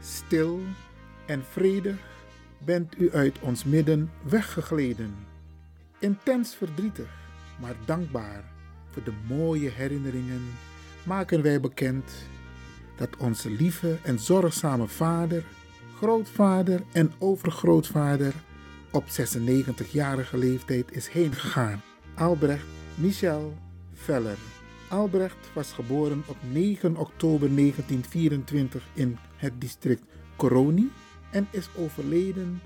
Stil en vredig bent u uit ons midden weggegleden. Intens verdrietig, maar dankbaar voor de mooie herinneringen maken wij bekend dat onze lieve en zorgzame vader, grootvader en overgrootvader op 96-jarige leeftijd is heengegaan. Albrecht Michel Veller. Albrecht was geboren op 9 oktober 1924 in het district Coroni en is overleden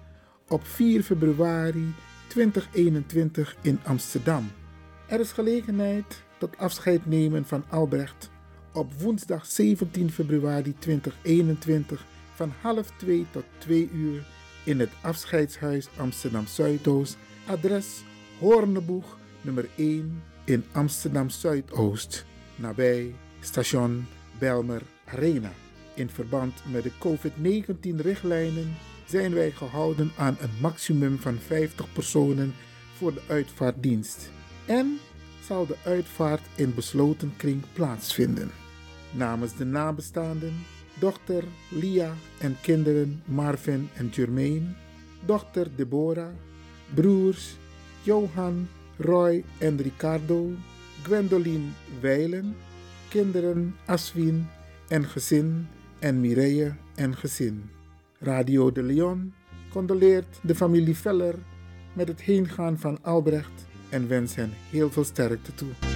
op 4 februari 2021 in Amsterdam. Er is gelegenheid tot afscheid nemen van Albrecht op woensdag 17 februari 2021 van half 2 tot 2 uur in het afscheidshuis Amsterdam Zuidoost, adres Hoorneboeg nummer 1 in Amsterdam Zuidoost, nabij station Belmer Arena. In verband met de COVID-19-richtlijnen zijn wij gehouden aan een maximum van 50 personen voor de uitvaartdienst. En zal de uitvaart in besloten kring plaatsvinden. Namens de nabestaanden, dochter Lia en kinderen Marvin en Jermaine, dochter Deborah, broers Johan, Roy en Ricardo, Gwendoline Weilen, kinderen Aswin en gezin en Mireille en gezin. Radio de Leon condoleert de familie Veller met het heengaan van Albrecht en wens hen heel veel sterkte toe.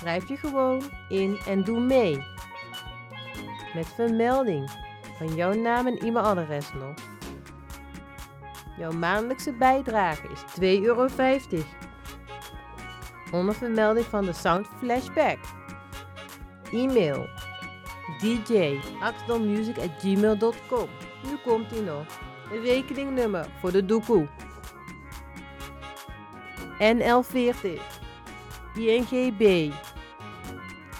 Schrijf je gewoon in en doe mee. Met vermelding van jouw naam en e-mailadres nog. Jouw maandelijkse bijdrage is 2,50 euro. Onder vermelding van de Sound Flashback. E-mail dj.axelmusic.gmail.com Nu komt ie nog. Een rekeningnummer voor de doekoe. NL40 INGB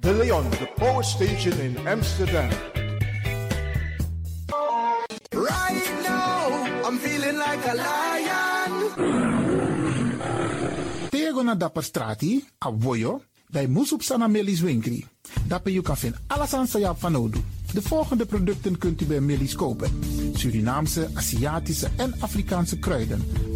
De Leon, the power station in Amsterdam. Right now, I'm feeling like a lion. Tego na dapper strati, a voyo, dai musup sana melis winkri. Dapper you kan vinden alles aan sa van nodu. De volgende producten kunt u bij Millie's kopen. Surinaamse, Aziatische en Afrikaanse kruiden.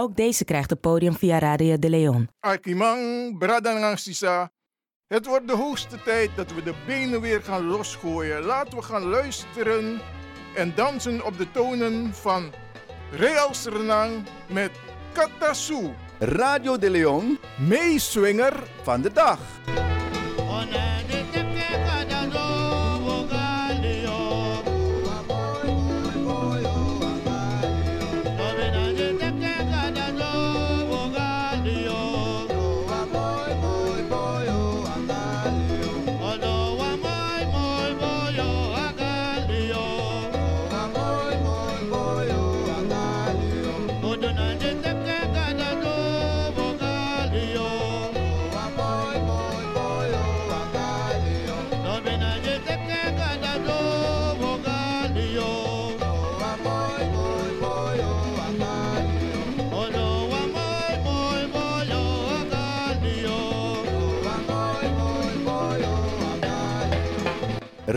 Ook deze krijgt het podium via Radio de Leon. Akimang, Bradangang Sisa. Het wordt de hoogste tijd dat we de benen weer gaan losgooien. Laten we gaan luisteren en dansen op de tonen van Real Sernang met Katasu. Radio de Leon, meeswinger van de dag.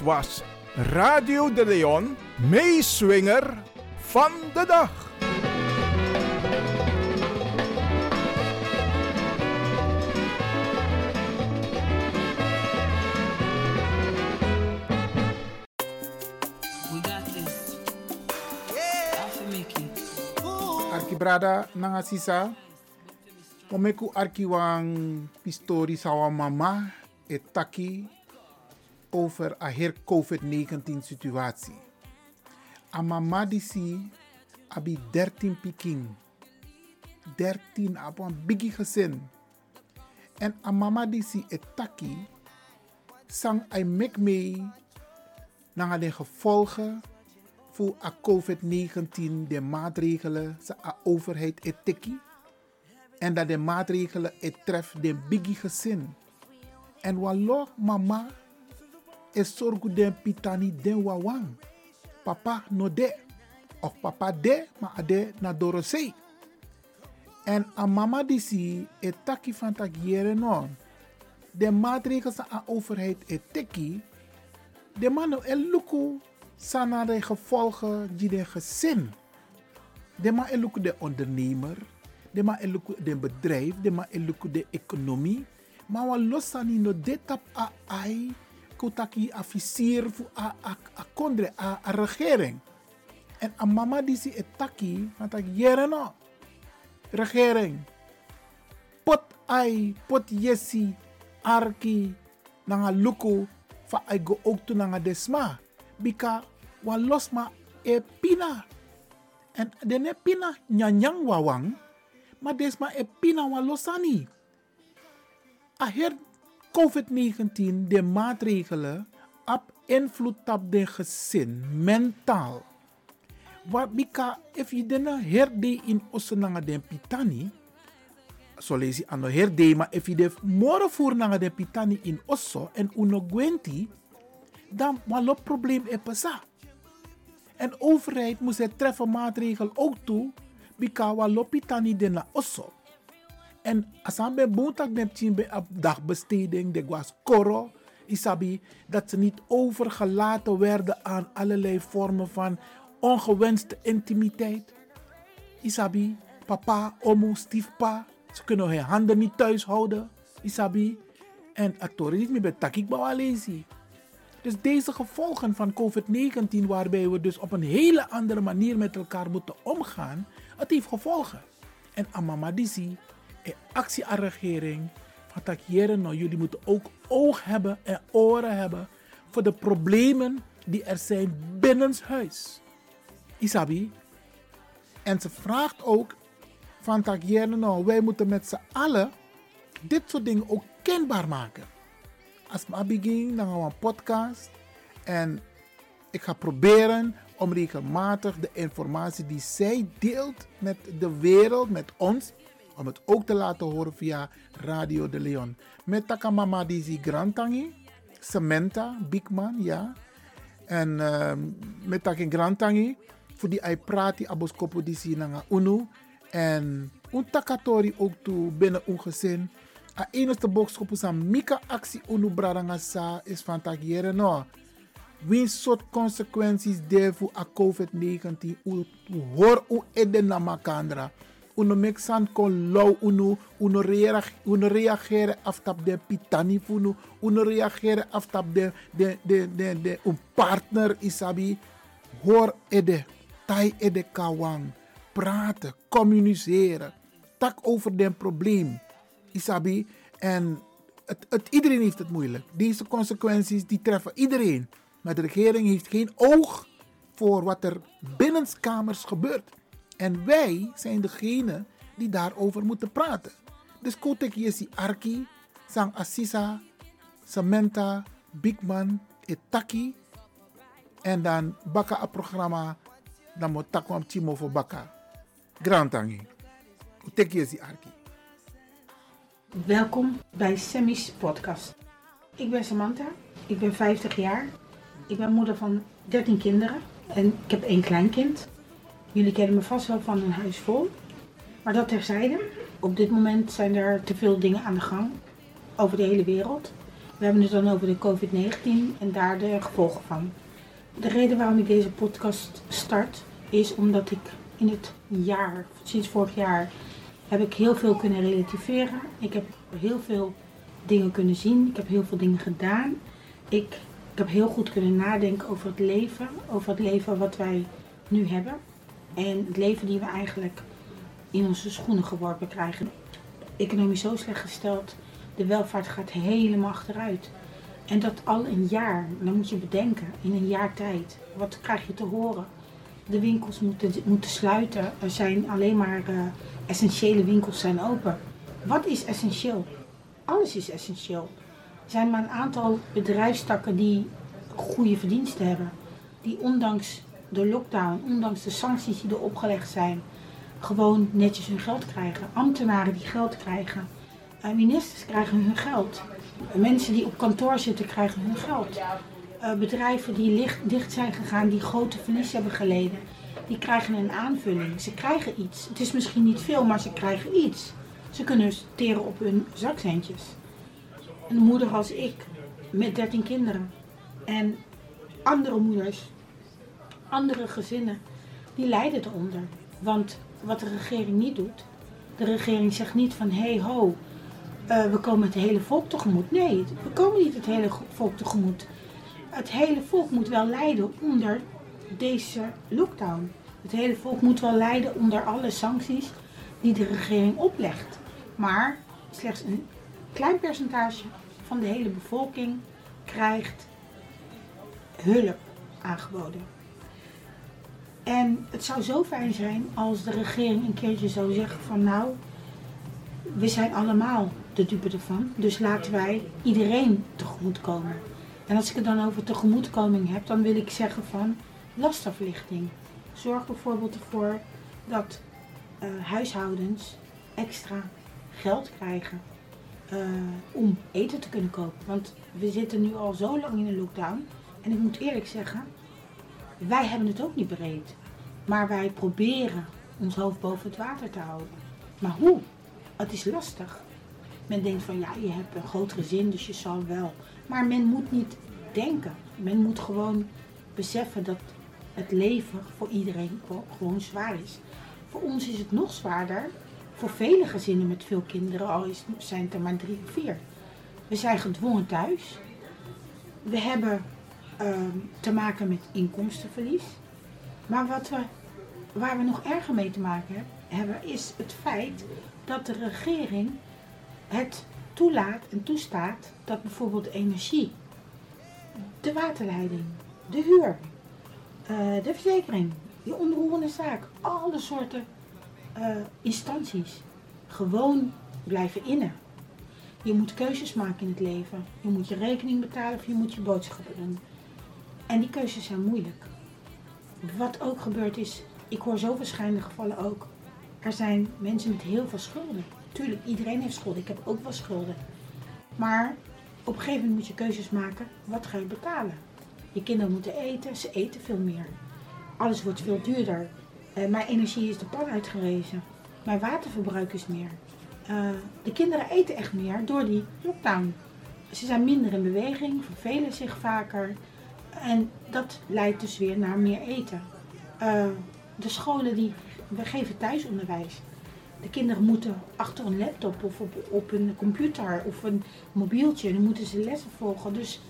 Dit was Radio de Leon, meeswinger van de dag. Arki brada nanga sisa. Momeku arki wang pistori sawa mama etaki over her COVID-19 situatie. A mama die si abi 13 piking. 13 op een biggie gezin. En a mama die si etaki sang I make me na de gevolgen voor a COVID-19 de maatregelen sa a overheid etiki en dat de maatregelen het tref de biggie gezin. En wallo mama is zorgu den pitani den wawang. Papa no de. Of papa de, maar ade na dorosei. En a mama die si et taki van tak non. De maatregelen sa a overheid et teki. De man el luku sana de gevolgen die de gezin. De ma el luku de ondernemer. De ma el luku de bedrijf. De ma el luku de economie. Maar wat los aan no de tap a ai kutaki officier fu a, a, a kondre, a, a regering. En a mama si etaki, want ik jere no. Regering. Pot ai, pot yesi, arki, nanga luku, fa ai go ook tu nanga desma. Bika, wa losma e pina. En dene pina nyanyang wawang, maar desma e pina wa losani. A her COVID-19, de maatregelen, op invloed op de gezin, mentaal. Wat bika, if je dena herde in osenanga den pitani, so aan de herde, maar if je de moro voer nanga den pitani in osso en uno gwenti, dan walo probleem e pasa. En overheid moest het treffen maatregel ook toe, bika walo pitani dena osso. En bij boontak neptien bij op dagbesteding, de was koro, isabi, dat ze niet overgelaten werden aan allerlei vormen van ongewenste intimiteit. Isabi, papa, omo, stiefpa, ze kunnen hun handen niet thuis houden. Isabi, en actoren niet meer bij takik. Dus deze gevolgen van COVID-19, waarbij we dus op een hele andere manier met elkaar moeten omgaan, het heeft gevolgen. En Amamadisi actie aan regering. Van dat nou, jullie moeten ook oog hebben en oren hebben voor de problemen die er zijn binnenshuis. Isabi. En ze vraagt ook van dat nou, wij moeten met z'n allen dit soort dingen ook kenbaar maken. Als ik begin, dan gaan we een podcast. En ik ga proberen om regelmatig de informatie die zij deelt met de wereld, met ons, om het ook te laten horen via Radio de Leon. Met Takamama Dizzy Grantangi, Samantha Bigman, ja. En uh, met Takin Grantangi, voor die ai prati aboskopo Dizzy nanga unu. En un takatori ook toe binnen een gezin. A enige boodschap is een mika actie unu bradanga sa is van tagiere no. Wie soort consequenties daarvoor a COVID-19 u hoor u eden na makandra. Uno mexan kon low unu uno reageren uno reageren aftap de pitani funu uno reageren aftap de de de de de un partner isabi hoor ede tai ede kawang praten communiceren tak over den probleem isabi en het, het, iedereen heeft het moeilijk deze consequenties die treffen iedereen maar de regering heeft geen oog voor wat er binnenskamers gebeurt. En wij zijn degene die daarover moeten praten. Dus kotek je Arki, Sang Assisa, Samantha, Bigman, Etaki. En dan baka a programma, dan moet takwam timo voor baka. Grantangi. Kotek je Arki. Welkom bij Semi's podcast. Ik ben Samantha, ik ben 50 jaar ik ben moeder van 13 kinderen en ik heb één kleinkind. Jullie kennen me vast wel van een huis vol. Maar dat terzijde. Op dit moment zijn er te veel dingen aan de gang over de hele wereld. We hebben het dan over de COVID-19 en daar de gevolgen van. De reden waarom ik deze podcast start is omdat ik in het jaar, sinds vorig jaar, heb ik heel veel kunnen relativeren. Ik heb heel veel dingen kunnen zien. Ik heb heel veel dingen gedaan. Ik heb heel goed kunnen nadenken over het leven. Over het leven wat wij nu hebben. En het leven die we eigenlijk in onze schoenen geworpen krijgen. Economisch zo slecht gesteld. De welvaart gaat helemaal achteruit. En dat al een jaar. Dan moet je bedenken, in een jaar tijd. Wat krijg je te horen? De winkels moeten, moeten sluiten. Er zijn alleen maar uh, essentiële winkels zijn open. Wat is essentieel? Alles is essentieel zijn maar een aantal bedrijfstakken die goede verdiensten hebben. Die ondanks de lockdown, ondanks de sancties die er opgelegd zijn, gewoon netjes hun geld krijgen. Ambtenaren die geld krijgen. Uh, ministers krijgen hun geld. Mensen die op kantoor zitten krijgen hun geld. Uh, bedrijven die licht, dicht zijn gegaan, die grote verlies hebben geleden, die krijgen een aanvulling. Ze krijgen iets. Het is misschien niet veel, maar ze krijgen iets. Ze kunnen teren op hun zakcentjes een moeder als ik met 13 kinderen en andere moeders, andere gezinnen, die lijden eronder. Want wat de regering niet doet, de regering zegt niet van hé hey, ho, uh, we komen het hele volk tegemoet. Nee, we komen niet het hele volk tegemoet. Het hele volk moet wel lijden onder deze lockdown. Het hele volk moet wel lijden onder alle sancties die de regering oplegt. Maar slechts een klein percentage van de hele bevolking krijgt hulp aangeboden. En het zou zo fijn zijn als de regering een keertje zou zeggen van nou, we zijn allemaal de dupe ervan, dus laten wij iedereen tegemoetkomen. En als ik het dan over tegemoetkoming heb, dan wil ik zeggen van lastenverlichting. Zorg bijvoorbeeld ervoor dat uh, huishoudens extra geld krijgen uh, om eten te kunnen kopen. Want we zitten nu al zo lang in een lockdown. En ik moet eerlijk zeggen, wij hebben het ook niet bereid. Maar wij proberen ons hoofd boven het water te houden. Maar hoe? Het is lastig. Men denkt van ja, je hebt een groot gezin, dus je zal wel. Maar men moet niet denken. Men moet gewoon beseffen dat het leven voor iedereen gewoon zwaar is. Voor ons is het nog zwaarder voor vele gezinnen met veel kinderen, al zijn het er maar drie of vier. We zijn gedwongen thuis. We hebben ehm, te maken met inkomstenverlies. Maar wat we, waar we nog erger mee te maken hebben, is het feit dat de regering het toelaat en toestaat dat bijvoorbeeld energie, de waterleiding, de huur, eh, de verzekering, je onroerende zaak, alle soorten eh, instanties gewoon blijven innen. Je moet keuzes maken in het leven. Je moet je rekening betalen of je moet je boodschappen doen. En die keuzes zijn moeilijk. Wat ook gebeurt is, ik hoor zo verschillende gevallen ook. Er zijn mensen met heel veel schulden. Tuurlijk, iedereen heeft schulden. Ik heb ook wel schulden. Maar op een gegeven moment moet je keuzes maken. Wat ga je betalen? Je kinderen moeten eten, ze eten veel meer. Alles wordt veel duurder. Uh, mijn energie is de pan uitgerezen. Mijn waterverbruik is meer. Uh, de kinderen eten echt meer door die lockdown. Ze zijn minder in beweging, vervelen zich vaker. En dat leidt dus weer naar meer eten. Uh, de scholen die, we geven thuisonderwijs. De kinderen moeten achter een laptop of op, een computer of een mobieltje, dan moeten ze lessen volgen. Dus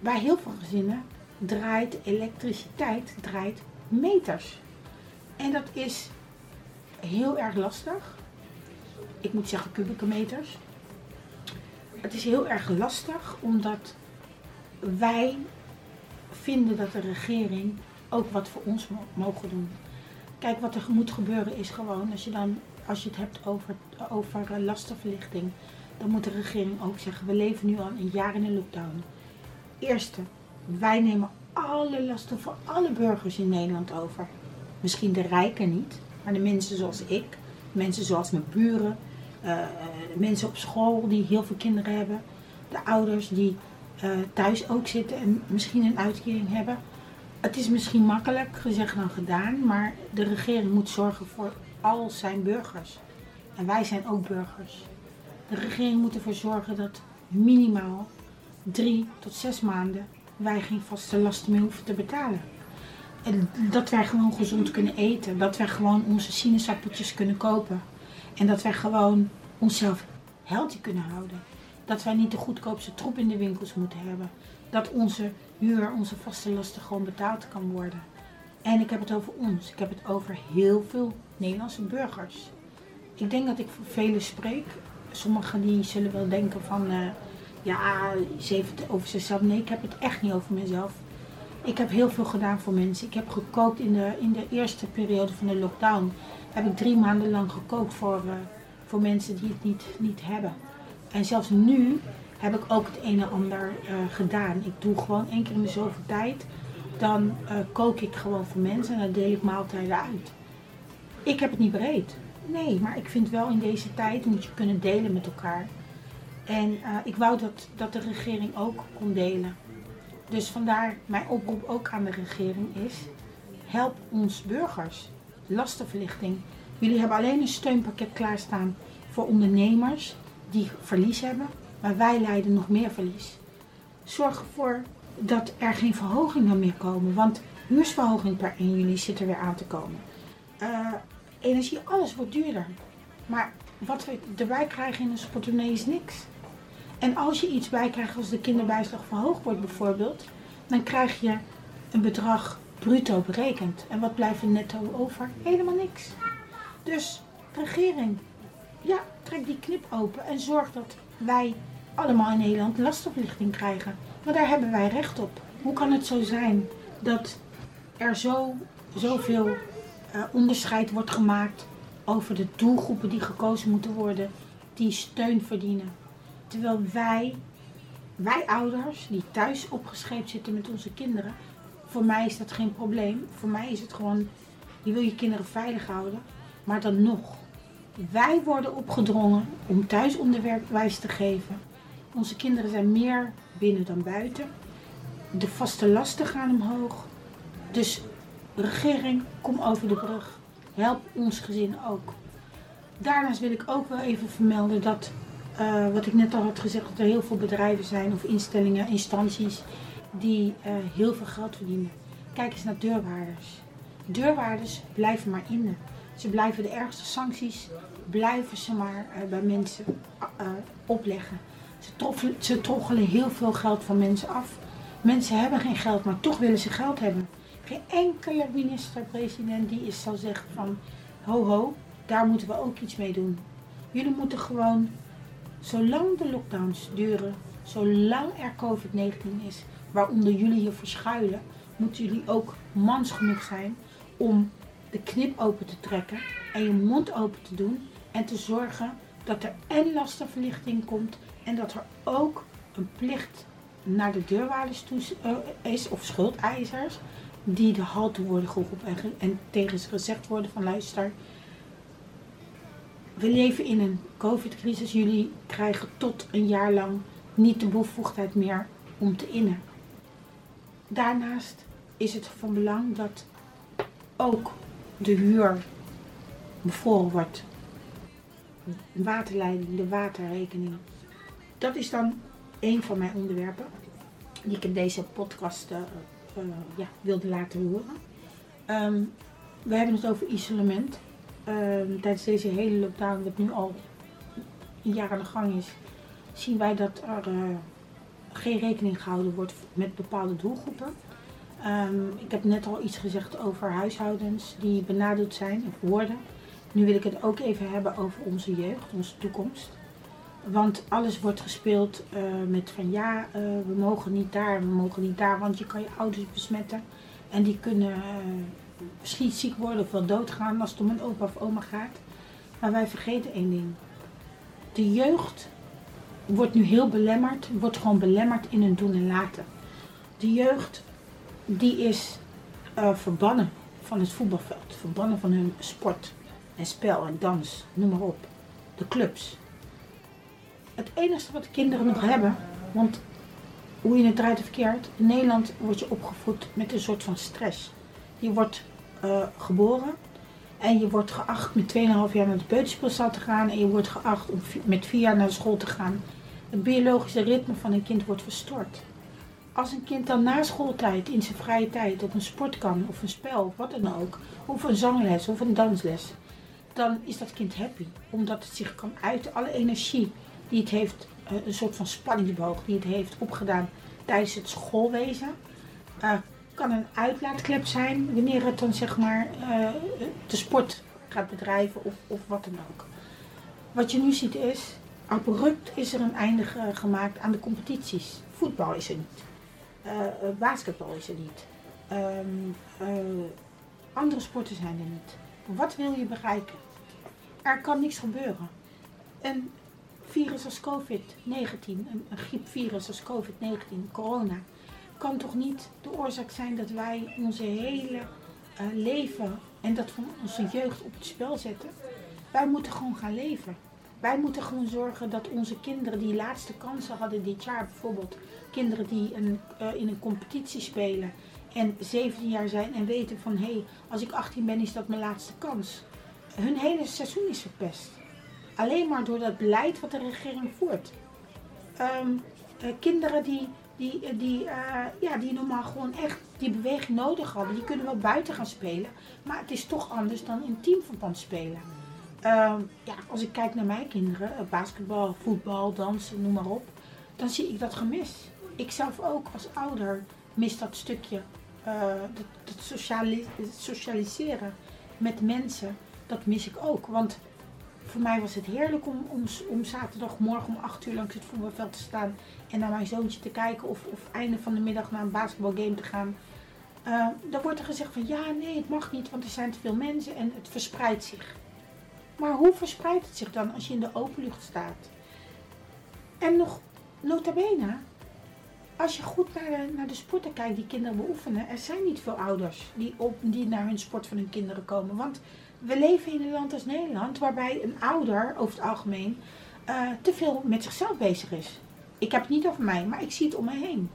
bij heel veel gezinnen draait elektriciteit draait meters. En dat is heel erg lastig. Ik moet zeggen kubieke meters. Het is heel erg lastig omdat wij vinden dat de regering ook wat voor ons mogen doen. Kijk, wat er moet gebeuren is gewoon, als je, dan, als je het hebt over, over lastenverlichting, dan moet de regering ook zeggen, we leven nu al een jaar in een lockdown. Eerste, wij nemen alle lasten voor alle burgers in Nederland over. Misschien de rijken niet, maar de mensen zoals ik, mensen zoals mijn buren, uh, mensen op school die heel veel kinderen hebben, de ouders die uh, thuis ook zitten en misschien een uitkering hebben. Het is misschien makkelijk gezegd dan gedaan, maar de regering moet zorgen voor al zijn burgers. En wij zijn ook burgers. De regering moet ervoor zorgen dat minimaal drie tot zes maanden wij geen vaste lasten meer hoeven te betalen. En dat wij gewoon gezond kunnen eten. Dat wij gewoon onze sinaasappeltjes kunnen kopen. En dat wij gewoon onszelf healthy kunnen houden. Dat wij niet de goedkoopste troep in de winkels moeten hebben. Dat onze huur, onze vaste lasten gewoon betaald kan worden. En ik heb het over ons. Ik heb het over heel veel Nederlandse burgers. Ik denk dat ik voor velen spreek. Sommigen die zullen wel denken van... Uh, ja, ze heeft het over zichzelf. Nee, ik heb het echt niet over mezelf. Ik heb heel veel gedaan voor mensen. Ik heb gekookt in de, in de eerste periode van de lockdown. Heb ik drie maanden lang gekookt voor, uh, voor mensen die het niet, niet hebben. En zelfs nu heb ik ook het een en ander uh, gedaan. Ik doe gewoon één keer in de zoveel tijd. Dan uh, kook ik gewoon voor mensen en dan deel ik maaltijden uit. Ik heb het niet breed. Nee, maar ik vind wel in deze tijd moet je kunnen delen met elkaar. En uh, ik wou dat, dat de regering ook kon delen. Dus vandaar mijn oproep ook aan de regering is: help ons burgers. Lastenverlichting. Jullie hebben alleen een steunpakket klaarstaan voor ondernemers die verlies hebben, maar wij leiden nog meer verlies. Zorg ervoor dat er geen verhogingen meer komen, want huursverhoging per 1 juli zit er weer aan te komen. Uh, energie, alles wordt duurder. Maar wat we erbij krijgen in onze portemonnee is niks. En als je iets bij krijgt als de kinderbijslag verhoogd wordt bijvoorbeeld, dan krijg je een bedrag bruto berekend. En wat blijft er netto over? Helemaal niks. Dus regering, ja, trek die knip open en zorg dat wij allemaal in Nederland lastenverlichting krijgen. Want daar hebben wij recht op. Hoe kan het zo zijn dat er zo, zoveel uh, onderscheid wordt gemaakt over de doelgroepen die gekozen moeten worden, die steun verdienen? Terwijl wij, wij ouders die thuis opgescheept zitten met onze kinderen, voor mij is dat geen probleem. Voor mij is het gewoon, je wil je kinderen veilig houden. Maar dan nog, wij worden opgedrongen om thuisonderwijs te geven. Onze kinderen zijn meer binnen dan buiten. De vaste lasten gaan omhoog. Dus regering, kom over de brug. Help ons gezin ook. Daarnaast wil ik ook wel even vermelden dat uh, wat ik net al had gezegd, dat er heel veel bedrijven zijn of instellingen, instanties die uh, heel veel geld verdienen. Kijk eens naar deurwaarders. Deurwaarders blijven maar in. Ze blijven de ergste sancties, blijven ze maar uh, bij mensen opleggen. Ze, troffelen, ze troggelen heel veel geld van mensen af. Mensen hebben geen geld, maar toch willen ze geld hebben. Geen enkele minister-president die is zal zeggen van ho ho, daar moeten we ook iets mee doen. Jullie moeten gewoon, zolang de lockdowns duren, zolang er COVID-19 is, waaronder jullie hier verschuilen, moeten jullie ook mans genoeg zijn om de knip open te trekken en je mond open te doen en te zorgen dat er en lastenverlichting komt en dat er ook een plicht naar de deurwaarders toe uh, is of schuldeisers die de halte worden geroepen en, en tegen ze gezegd worden van luister, we leven in een covid-crisis. Jullie krijgen tot een jaar lang niet de bevoegdheid meer om te innen. Daarnaast is het van belang dat ook de huur bevroren wordt. De waterleiding, de waterrekening. Dat is dan een van mijn onderwerpen die ik in deze podcast uh, uh, ja, wilde laten horen. Um, we hebben het over isolement. Um, tijdens deze hele lockdown, wat nu al een jaar aan de gang is, zien wij dat er uh, geen rekening gehouden wordt met bepaalde doelgroepen. Um, ik heb net al iets gezegd over huishoudens die benadeeld zijn of worden. Nu wil ik het ook even hebben over onze jeugd, onze toekomst. Want alles wordt gespeeld uh, met van ja, uh, we mogen niet daar, we mogen niet daar, want je kan je ouders besmetten. En die kunnen uh, misschien ziek worden of wel doodgaan als het om een opa of oma gaat. Maar wij vergeten één ding. De jeugd wordt nu heel belemmerd, wordt gewoon belemmerd in hun doen en laten. De jeugd die is verbannen van het voetbalveld, verbannen van hun sport en spel en dans, noem maar op. De clubs het enige wat kinderen nog hebben, want hoe je het draait of verkeerd, in Nederland word je opgevoed met een soort van stress. Je wordt uh, geboren en je wordt geacht met 2,5 jaar naar de peuterspeelzaal te gaan en je wordt geacht om met 4 jaar naar de school te gaan. Het biologische ritme van een kind wordt verstoord. Als een kind dan na schooltijd in zijn vrije tijd op een sport kan, of een spel, of wat dan ook, of een zangles of een dansles, dan is dat kind happy. Omdat het zich kan uiten, alle energie die het heeft, uh, een soort van spanningsboog, die het heeft opgedaan tijdens het schoolwezen. Uh, kan een uitlaatklep zijn wanneer het dan zeg maar uh, de sport gaat bedrijven of, of wat dan ook. Wat je nu ziet is, abrupt is er een einde gemaakt aan de competities. Voetbal is er niet. Basketbal is er niet. Um, andere sporten zijn er niet. Wat wil je bereiken? Er kan niks gebeuren. En virus als COVID-19, een, een griepvirus als COVID-19, corona, kan toch niet de oorzaak zijn dat wij onze hele leven en dat van onze jeugd op het spel zetten? Wij moeten gewoon gaan leven. Wij moeten gewoon zorgen dat onze kinderen die laatste kansen hadden dit jaar, bijvoorbeeld kinderen die een, uh, in een competitie spelen en 17 jaar zijn en weten van hé, hey, als ik 18 ben is dat mijn laatste kans. Hun hele seizoen is verpest. Alleen maar door dat beleid wat de regering voert. Um, uh, kinderen die, die, die, uh, ja, die normaal gewoon echt die beweging nodig hadden, die kunnen wel buiten gaan spelen. Maar het is toch anders dan in teamverband spelen. Um, ja, als ik kijk naar mijn kinderen, uh, basketbal, voetbal, dansen, noem maar op, dan zie ik dat gemis. Ik zelf ook als ouder mis dat stukje, sociali socialiseren met mensen, dat mis ik ook. Want voor mij was het heerlijk om, om, om zaterdagmorgen om 8 uur langs het voetbalveld te staan en naar mijn zoontje te kijken of, of einde van de middag naar een basketbalgame te gaan. Uh, dan wordt er gezegd van ja, nee, het mag niet, want er zijn te veel mensen en het verspreidt zich. Maar hoe verspreidt het zich dan als je in de open lucht staat? En nog nota bene, als je goed naar de, naar de sporten kijkt die kinderen beoefenen, er zijn niet veel ouders die, op, die naar hun sport van hun kinderen komen. Want we leven in een land als Nederland waarbij een ouder over het algemeen uh, te veel met zichzelf bezig is. Ik heb het niet over mij, maar ik zie het om me heen.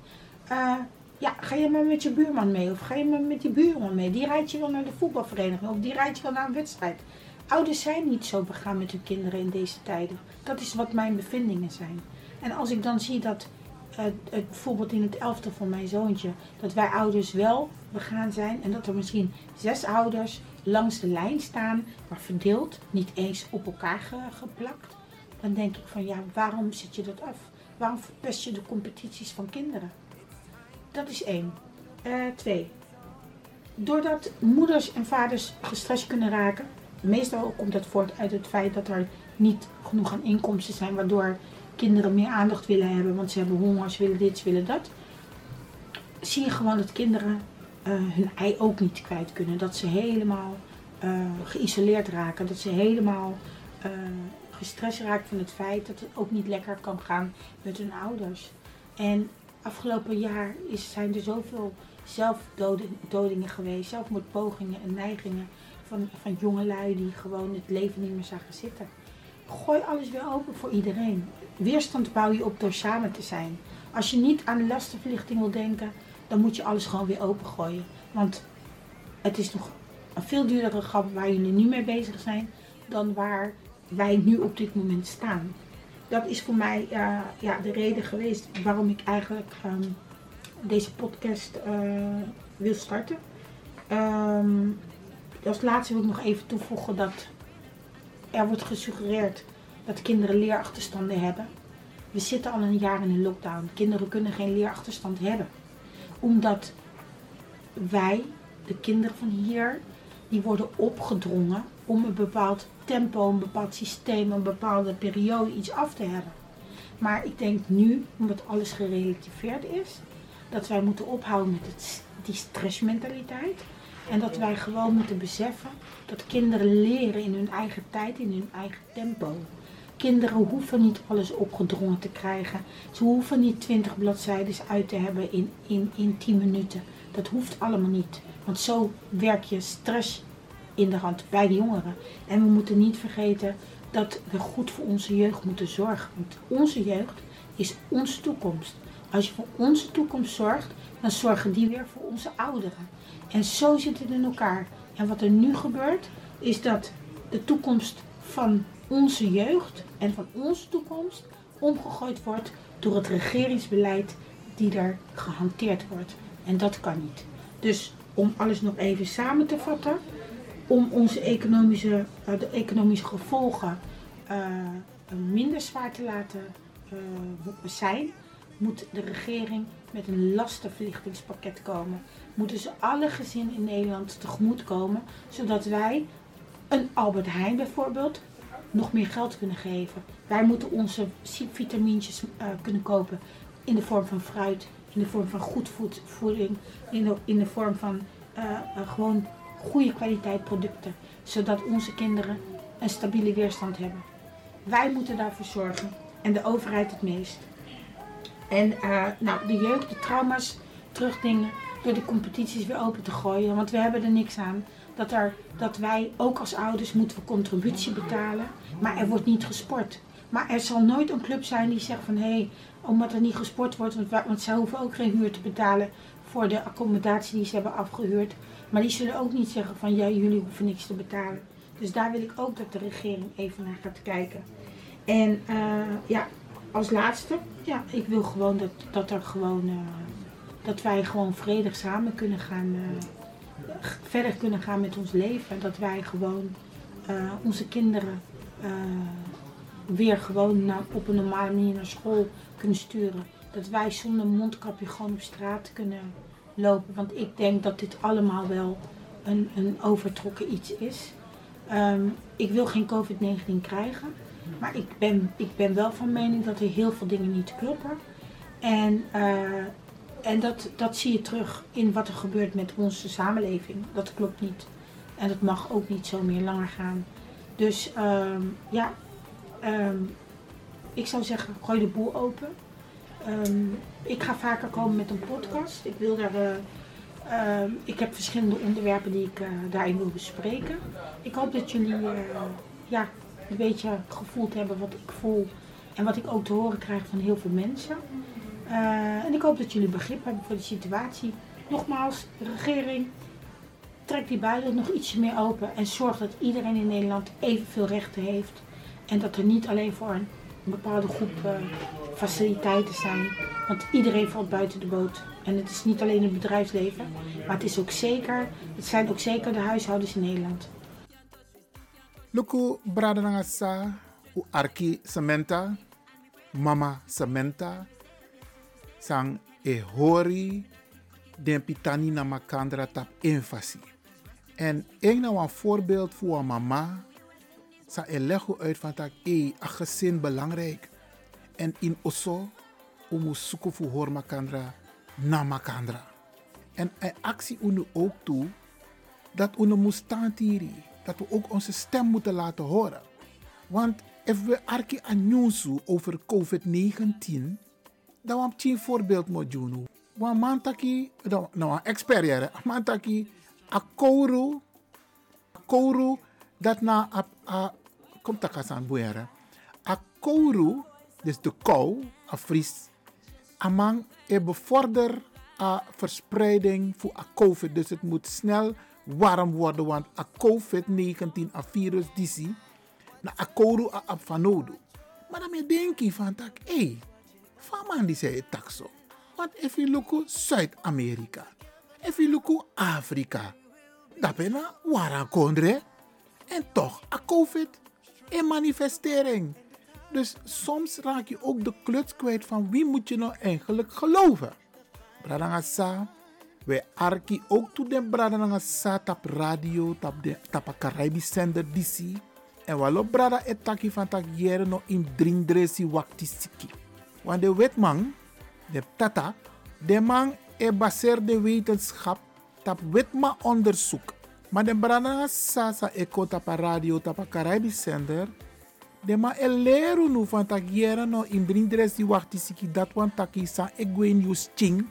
Uh, ja, ga je maar met je buurman mee of ga je maar met je buurman mee? Die rijdt je wel naar de voetbalvereniging of die rijdt je wel naar een wedstrijd. Ouders zijn niet zo begaan met hun kinderen in deze tijden. Dat is wat mijn bevindingen zijn. En als ik dan zie dat uh, het, bijvoorbeeld in het elfde van mijn zoontje, dat wij ouders wel begaan zijn en dat er misschien zes ouders langs de lijn staan, maar verdeeld, niet eens op elkaar ge, geplakt, dan denk ik van ja, waarom zet je dat af? Waarom verpest je de competities van kinderen? Dat is één. Uh, twee. Doordat moeders en vaders gestrest kunnen raken, meestal komt dat voort uit het feit dat er niet genoeg aan inkomsten zijn, waardoor kinderen meer aandacht willen hebben, want ze hebben honger, ze willen dit, ze willen dat. Zie je gewoon dat kinderen eh, hun ei ook niet kwijt kunnen. Dat ze helemaal uh, geïsoleerd raken, dat ze helemaal uh, raken van het feit dat het ook niet lekker kan gaan met hun ouders. En afgelopen jaar is, zijn er zoveel zelfdodingen geweest, zelfmoordpogingen en neigingen van, van jongelui die gewoon het leven niet meer zagen zitten. Gooi alles weer open voor iedereen. Weerstand bouw je op door samen te zijn. Als je niet aan lastenverlichting wil denken, dan moet je alles gewoon weer opengooien. Want het is nog een veel duurdere grap waar jullie nu mee bezig zijn dan waar wij nu op dit moment staan. Dat is voor mij uh, ja, de reden geweest waarom ik eigenlijk um, deze podcast uh, wil starten. Um, als laatste wil ik nog even toevoegen dat er wordt gesuggereerd dat kinderen leerachterstanden hebben. We zitten al een jaar in een lockdown. Kinderen kunnen geen leerachterstand hebben. Omdat wij, de kinderen van hier, die worden opgedrongen om een bepaald tempo, een bepaald systeem, een bepaalde periode iets af te hebben. Maar ik denk nu, omdat alles gerelativeerd is, dat wij moeten ophouden met die stressmentaliteit. En dat wij gewoon moeten beseffen dat kinderen leren in hun eigen tijd, in hun eigen tempo. Kinderen hoeven niet alles opgedrongen te krijgen. Ze hoeven niet 20 bladzijden uit te hebben in, in, in 10 minuten. Dat hoeft allemaal niet. Want zo werk je stress in de hand bij de jongeren. En we moeten niet vergeten dat we goed voor onze jeugd moeten zorgen. Want onze jeugd is onze toekomst. Als je voor onze toekomst zorgt, dan zorgen die weer voor onze ouderen. En zo zit het in elkaar. En wat er nu gebeurt, is dat de toekomst van onze jeugd en van onze toekomst omgegooid wordt door het regeringsbeleid die er gehanteerd wordt. En dat kan niet. Dus om alles nog even samen te vatten, om onze economische, uh, de economische gevolgen uh, minder zwaar te laten uh, zijn, moet de regering met een lastenverlichtingspakket komen. Moeten ze alle gezinnen in Nederland tegemoet komen, zodat wij een Albert Heijn bijvoorbeeld nog meer geld kunnen geven. Wij moeten onze vitamintjes uh, kunnen kopen in de vorm van fruit, in de vorm van goed voeding, in de, in de vorm van uh, uh, gewoon goede kwaliteit producten, zodat onze kinderen een stabiele weerstand hebben. Wij moeten daarvoor zorgen en de overheid het meest. En nou, de jeugd, de trauma's terugdingen door de competities weer open te gooien, want we hebben er niks aan dat, er, dat wij ook als ouders moeten we contributie betalen, maar er wordt niet gesport. Maar er zal nooit een club zijn die zegt van hé, hey, omdat er niet gesport wordt, want, want zij hoeven ook geen huur te betalen voor de accommodatie die ze hebben afgehuurd. Maar die zullen ook niet zeggen van ja, jullie hoeven niks te betalen. Dus daar wil ik ook dat de regering even naar gaat kijken. En uh, ja, als laatste, ja, ik wil gewoon dat, dat er gewoon, uh, dat wij gewoon vredig samen kunnen gaan. Uh, verder kunnen gaan met ons leven. Dat wij gewoon uh, onze kinderen weer gewoon naar, op een normale manier naar school kunnen sturen. Dat wij zonder mondkapje gewoon op straat kunnen lopen. Want ik denk dat dit allemaal wel een, een overtrokken iets is. Um, ik wil geen COVID-19 krijgen. Maar ik ben, ik ben wel van mening dat er heel veel dingen niet kloppen. En uh, en dat, dat zie je terug in wat er gebeurt met onze samenleving. Dat klopt niet. En dat mag ook niet zo meer langer gaan. Dus um, ja, um, ik zou zeggen, gooi de boel open. Um, ik ga vaker komen met een podcast. Ik wil daar. Uh, ik heb verschillende onderwerpen die ik uh, daarin wil bespreken. Ik hoop dat jullie ja, een beetje gevoeld hebben wat ik voel en wat ik ook te horen krijg van heel veel mensen. Uh, en ik hoop dat jullie begrip hebben voor de situatie. Nogmaals, de regering, trek die buiten nog ietsje meer open en zorg dat iedereen in Nederland evenveel rechten heeft. En dat er niet alleen voor een, bepaalde groep uh, faciliteiten zijn. Want iedereen valt buiten de boot. En het is niet alleen het bedrijfsleven, maar het, is ook zeker, het zijn ook zeker de huishoudens in Nederland. Luku Bradanangasa, Arki Samantha, Mama Samantha, sang e hori den pitani na makandra tap enfasi. En ik nou een voorbeeld voor mama sa e uit van tak e a gezin belangrijk. En in osso umu suku fu hor makandra na makandra. En e actie unu ook toe dat unu moest staan tiri. Dat we ook onze stem moeten laten horen. Want als we arki anyusu over COVID-19, dan want een voorbeeld moet doen. Want mantaki, nou expert mantaki, a kouru, a kouru, dat na a, komt takasan boeren. A dus de kou, a fris, amang e bevorder a verspreiding voor a COVID. Dus het moet snel warm worden, want a COVID-19, a virus disi, na a kouru a apfanodu. Maar dan denk je van tak, hé, hey, van man die zei tak zo. Want if you look Zuid-Amerika, if you look Afrika, dat ben je wara kondre. En toch, a COVID, een manifestering. Dus soms raak je ook de kluts kwijt van wie moet je nou eigenlijk geloven. Bradangasa, wij arki ook toe den Bradangasa tap radio, tap de tap Caribisch zender DC. En walo brada etaki van tak jere no in drindresi wakti siki. Want de wetman, de tata, de man e baseer de wetenschap tap wetma onderzoek. Maar de brada sasa eko tapa radio tapa Caribisch zender, de ma e leru nu van tak jere no in drindresi wakti siki dat wan taki sa egwen yus ching,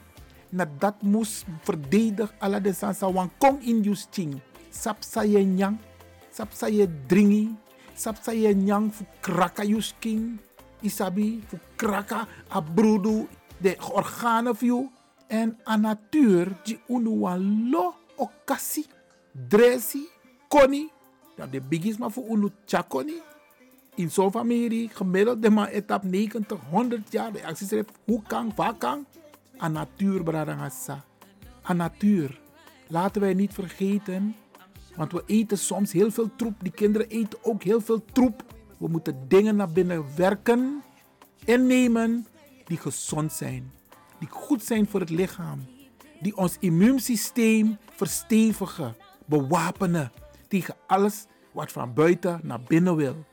na dat moes verdedig ala de sansa wan kong in yus ching. Sap sa ye nyang, sap sa ye dringi, sap sa ye nyang fu kraka yus king, isabi fu kraka a de organen en a natuur die unu wan okasi dresi koni. Dat de bigis maar voor unu chakoni in zo'n familie gemiddeld de maar etap 90 100 jaar de actie schrijft hoe kan waar kan a natuur bradangasa a natuur. Laten wij niet vergeten want we eten soms heel veel troep. Die kinderen eten ook heel veel troep. We moeten dingen naar binnen werken innemen die gezond zijn, die goed zijn voor het lichaam, die ons immuunsysteem verstevigen, bewapenen tegen alles wat van buiten naar binnen wil.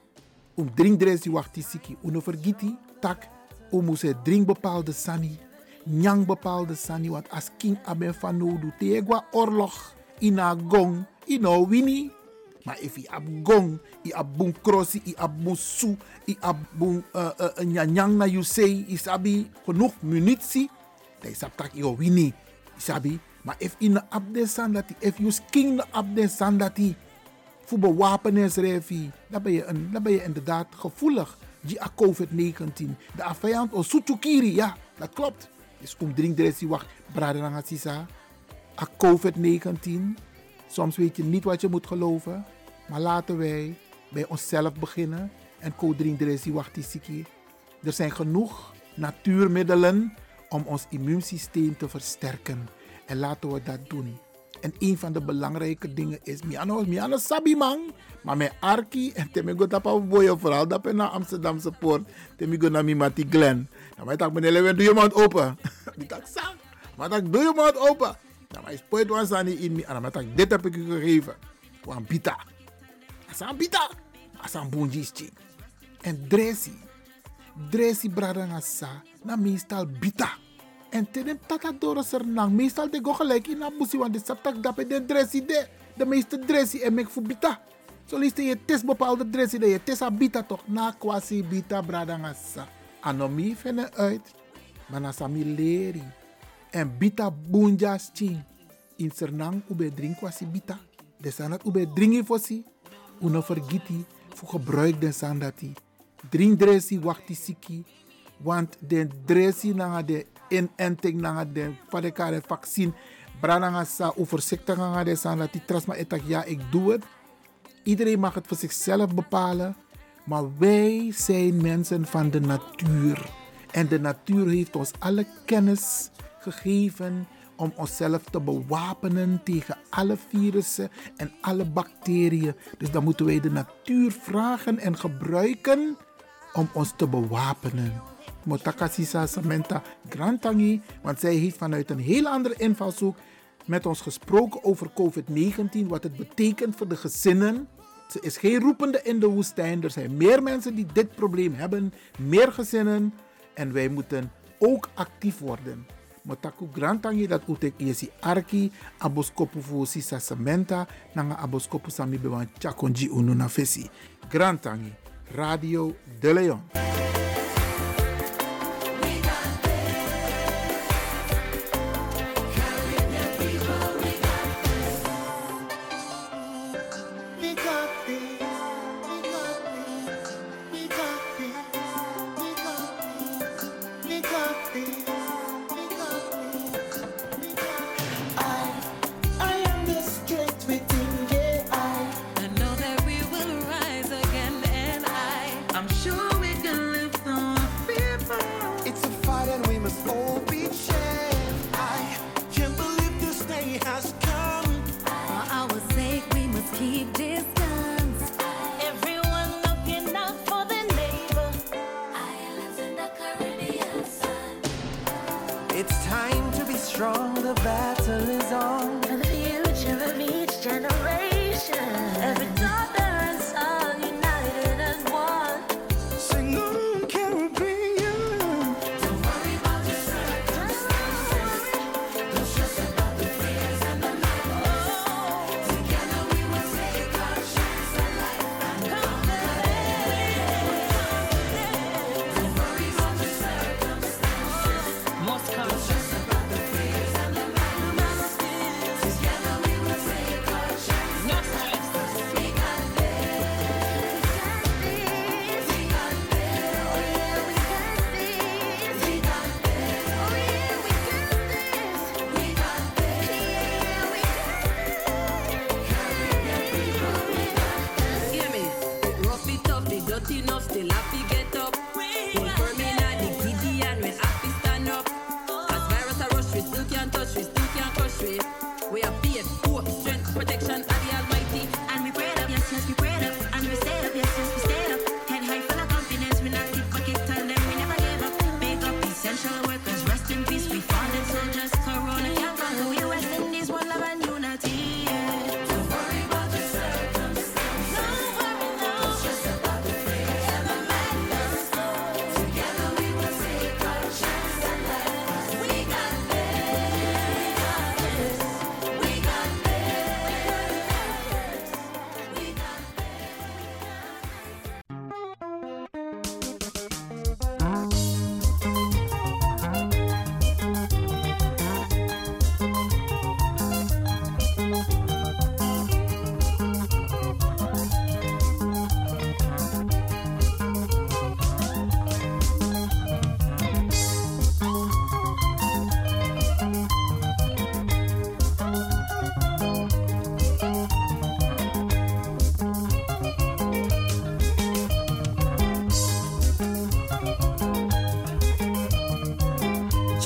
Om drink die wacht siki, uno vergiti, tak, om ze drink bepaalde sani, nyang bepaalde sani, want als king aben van nodu, teegwa oorlog, ina gong, ino wini, maar if je ab gong, je ab crossi, je ab bun su, je ab uh, uh, nyanyang na you say, isabi genoeg munitie, dan is tak je wini, isabi. Maar if in ab de sandati, if you king na ab de sandati, voor bewapenis refi, dan ben je, een, ben je inderdaad gevoelig. Die a COVID-19, de afvijand o sutukiri, ja, dat klopt. Dus drink de wacht, brader sisa, a COVID-19, Soms weet je niet wat je moet geloven. Maar laten wij bij onszelf beginnen. En Codrindresi Wachtisiki. Er zijn genoeg natuurmiddelen om ons immuunsysteem te versterken. En laten we dat doen. En een van de belangrijke dingen is, Miano, Miano sabi man, maar mijn arki en temigo tapa boyo vooral dat naar Amsterdamse poort, temigo na mi mati Glen. Dan mij tak meneer Lewin, doe je mond open. Die tak sang, maar tak doe je mond open. Dan mij spoit was aan in mi, en dan tak dit heb ik u gegeven. Wan bita. Asan bita. Asan bunjischi. En dresi. Dresi bradang asa. Na meestal bita. En tenem tata doro sernang. Meestal de go gelijk in abusi. Want de saptak dape de dresi de. De meeste dresi en mek voor bita. Zo liefst je test bepaalde dressie. Je test a bita toch. Na kwasi bita bradang asa. Anomi vene uit. Maar na leri. En bita bunjas ching. In sernang ube drink kwasi bita. De sanat ube dringi fosi. Uno vergiti voor gebruik den sandati. Drink dresi wakti siki. Want den dresi nanga de inenting nanga de vadekare vaccin. Brananga sa overzichtig nanga de sandati. Trasma etak ja ik doe het. Iedereen mag het voor zichzelf bepalen. Maar wij zijn mensen van de natuur. En de natuur heeft ons alle kennis gegeven om onszelf te bewapenen tegen alle virussen en alle bacteriën. Dus dan moeten wij de natuur vragen en gebruiken om ons te bewapenen. Motakasisa Samantha Grantangi, want zij heeft vanuit een heel andere invalshoek met ons gesproken over COVID-19, wat het betekent voor de gezinnen. Ze is geen roepende in de woestijn. Er zijn meer mensen die dit probleem hebben, meer gezinnen. En wij moeten ook actief worden. Motaku grantangi dat utek yesi arki aboskopu sisa sementa nanga aboskopu sami bewan chakonji unu. Grantangi, Radio De Leon.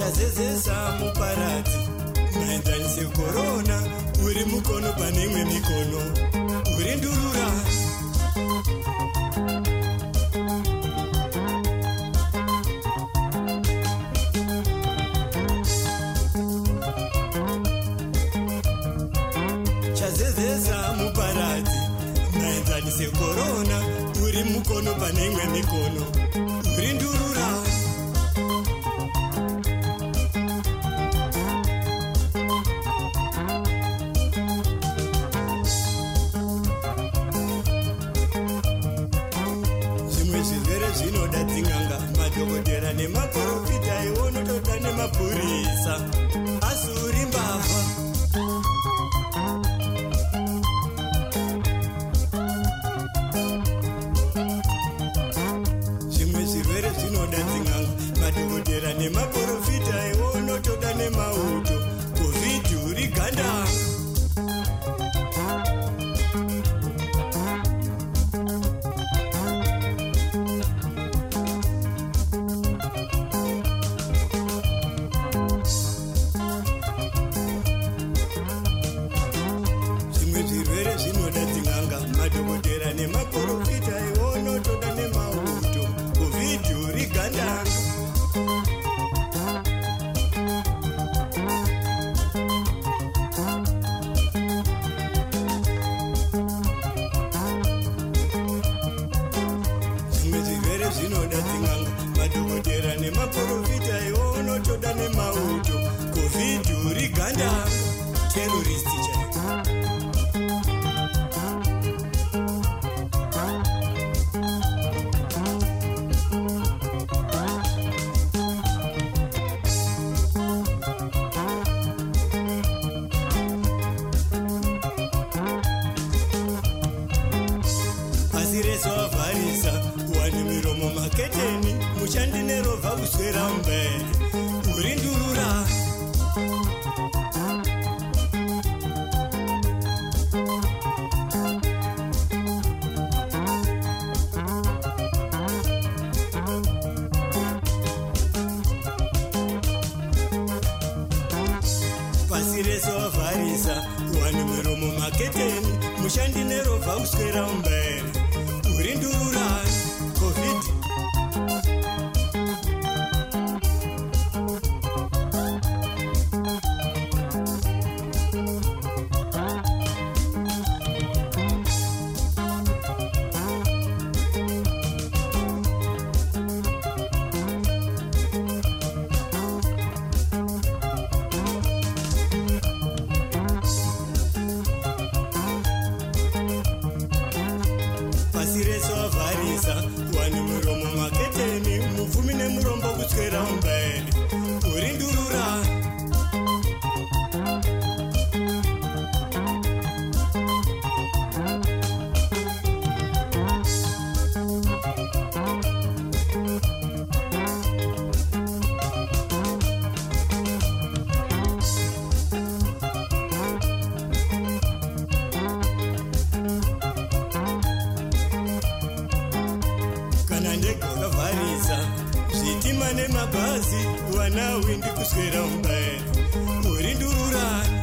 chazezesa muparadzi. Maenzanise korona uri mukono pane imwe mikono. Uri ndurura. Chazezesa muparadzi. Maenzanise korona uri mukono pane imwe mikono. kurisa Uganda terrorist teacher. nemabhazi vana wendi kuswera umbae muri ndururani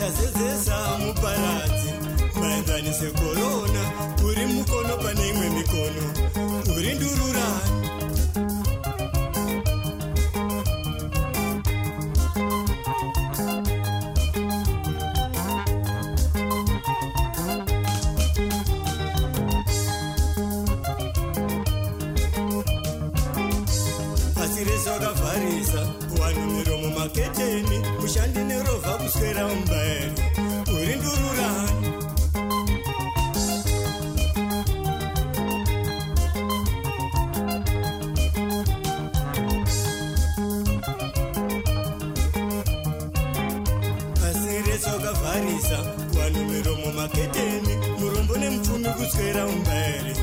chazezesa muparadzi. Maenzanise korona uri mukono pane imwe mikono. Uri ndurura. Pasi rese wakavharisa wanhu miromo maketeni mushandi mberi uri ndururani pasi rese wakavharisa wanhu miromo maketeni murombo nemupfumi kuswera mberi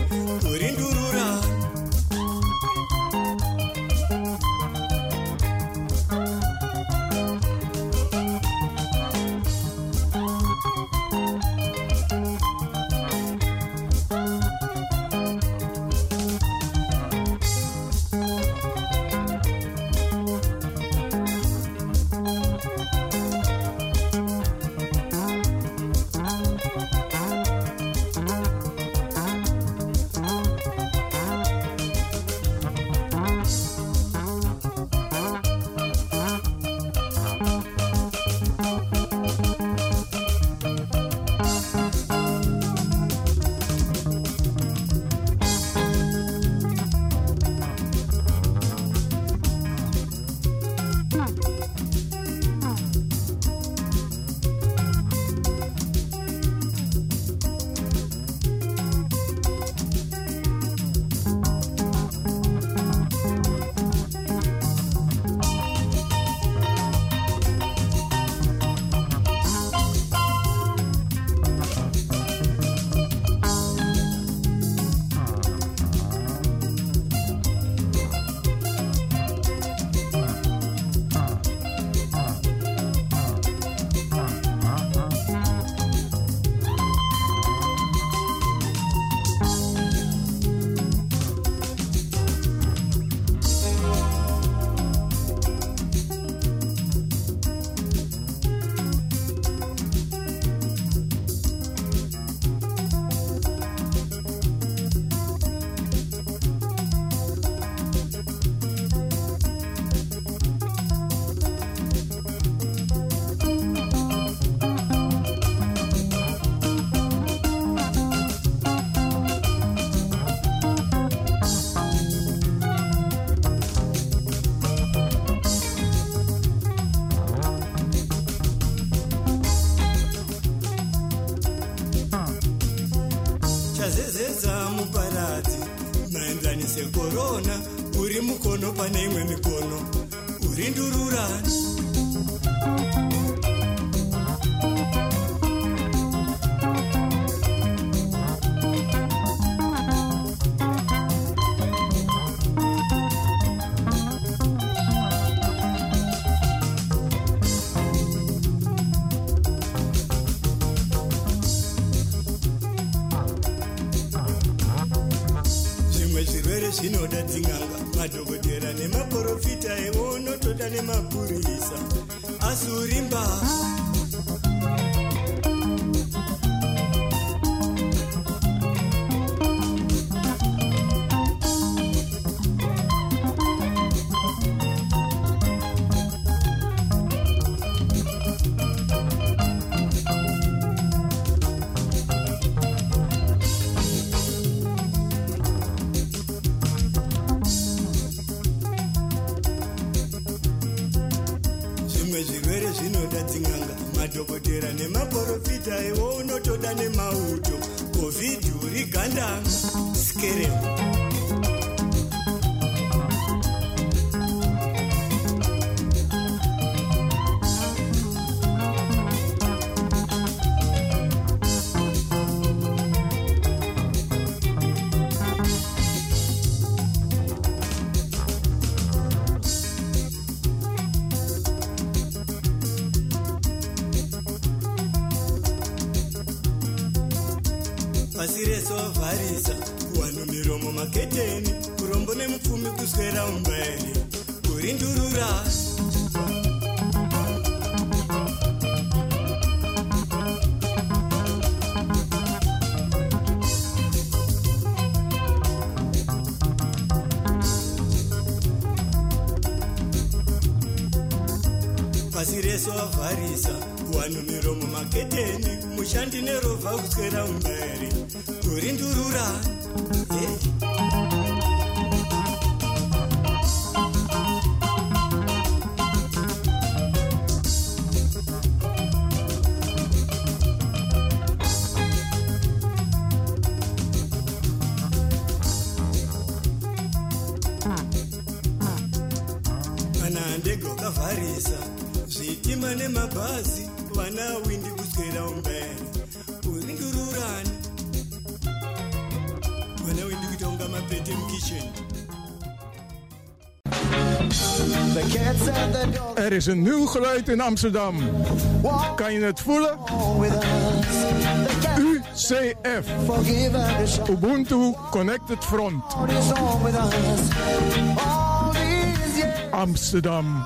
Ipanema me go zvese zvinoda dzin'anga madhokodhera nemaprofita iwe unotoda nemapurisa asi uri mbaa vane mabhazi vana windi kuswera umbere urindururani vana windi kuita unga mapete mukitchen Er is een nieuw geluid in Amsterdam. Kan je het voelen? UCF. Ubuntu Connected Front. Amsterdam.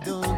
I do.